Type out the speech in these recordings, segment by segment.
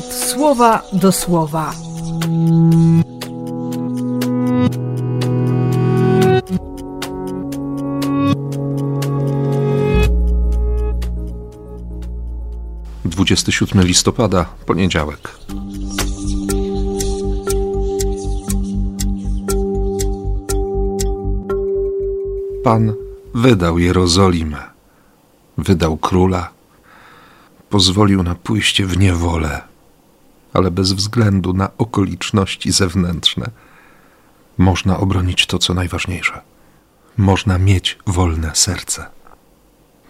słowa do słowa. Dwudziesty siódmy listopada, poniedziałek. Pan wydał Jerozolimę, wydał króla, pozwolił na pójście w niewolę, ale bez względu na okoliczności zewnętrzne można obronić to, co najważniejsze. Można mieć wolne serce.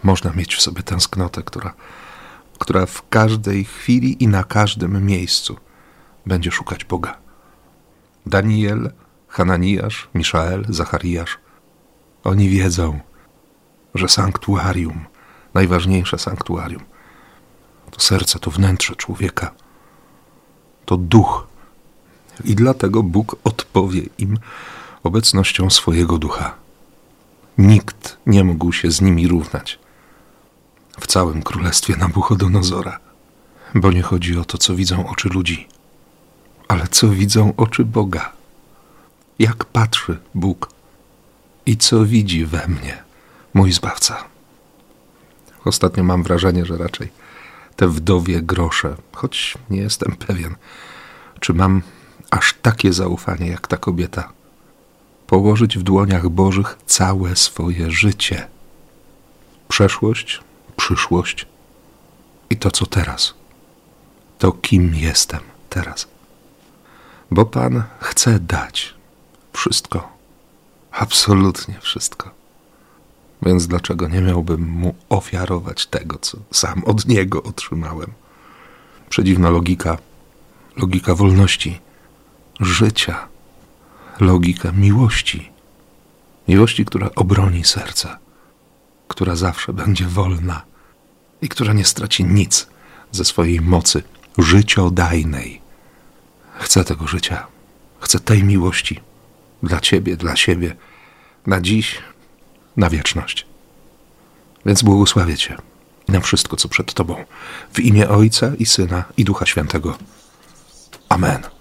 Można mieć w sobie tęsknotę, która, która w każdej chwili i na każdym miejscu będzie szukać Boga. Daniel, Hananiasz, Miszael, Zachariasz oni wiedzą, że sanktuarium, najważniejsze sanktuarium, to serce, to wnętrze człowieka, to duch. I dlatego Bóg odpowie im obecnością swojego ducha. Nikt nie mógł się z nimi równać w całym królestwie Nabuchodonozora, bo nie chodzi o to, co widzą oczy ludzi, ale co widzą oczy Boga. Jak patrzy Bóg i co widzi we mnie mój zbawca. Ostatnio mam wrażenie, że raczej te wdowie grosze, choć nie jestem pewien, czy mam aż takie zaufanie jak ta kobieta, położyć w dłoniach Bożych całe swoje życie. Przeszłość, przyszłość i to, co teraz. To, kim jestem teraz. Bo Pan chce dać wszystko absolutnie wszystko. Więc dlaczego nie miałbym mu ofiarować tego, co sam od niego otrzymałem? Przedziwna logika, logika wolności, życia, logika miłości. Miłości, która obroni serce, która zawsze będzie wolna i która nie straci nic ze swojej mocy życiodajnej. Chcę tego życia, chcę tej miłości dla Ciebie, dla siebie, na dziś, na wieczność. Więc błogosławię Cię na wszystko, co przed Tobą. W imię Ojca i Syna i Ducha Świętego. Amen.